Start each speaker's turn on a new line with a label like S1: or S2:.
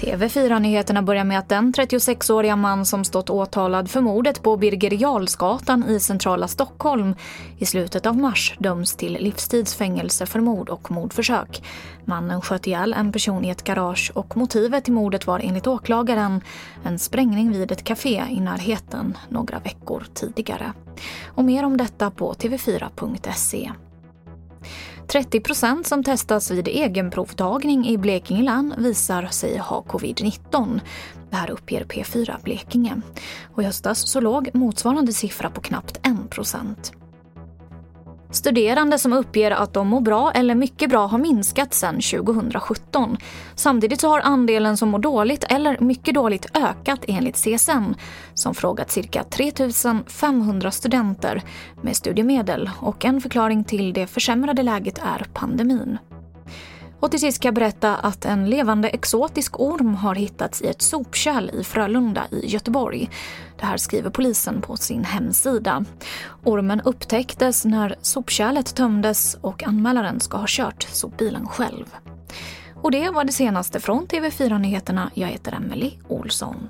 S1: TV4-nyheterna börjar med att den 36-åriga man som stått åtalad för mordet på Birger Jarlsgatan i centrala Stockholm i slutet av mars döms till livstidsfängelse för mord och mordförsök. Mannen sköt ihjäl en person i ett garage och motivet till mordet var enligt åklagaren en sprängning vid ett café i närheten några veckor tidigare. Och mer om detta på tv4.se. 30 procent som testas vid egenprovtagning i Blekinge län visar sig ha covid-19. Det här uppger P4 Blekinge. Och I höstas så låg motsvarande siffra på knappt 1 procent. Studerande som uppger att de mår bra eller mycket bra har minskat sedan 2017. Samtidigt så har andelen som mår dåligt eller mycket dåligt ökat enligt CSN som frågat cirka 3 500 studenter med studiemedel och en förklaring till det försämrade läget är pandemin. Och till sist ska jag berätta att en levande exotisk orm har hittats i ett sopkärl i Frölunda i Göteborg. Det här skriver polisen på sin hemsida. Ormen upptäcktes när sopkärlet tömdes och anmälaren ska ha kört sopbilen själv. Och det var det senaste från TV4 Nyheterna. Jag heter Emily Olsson.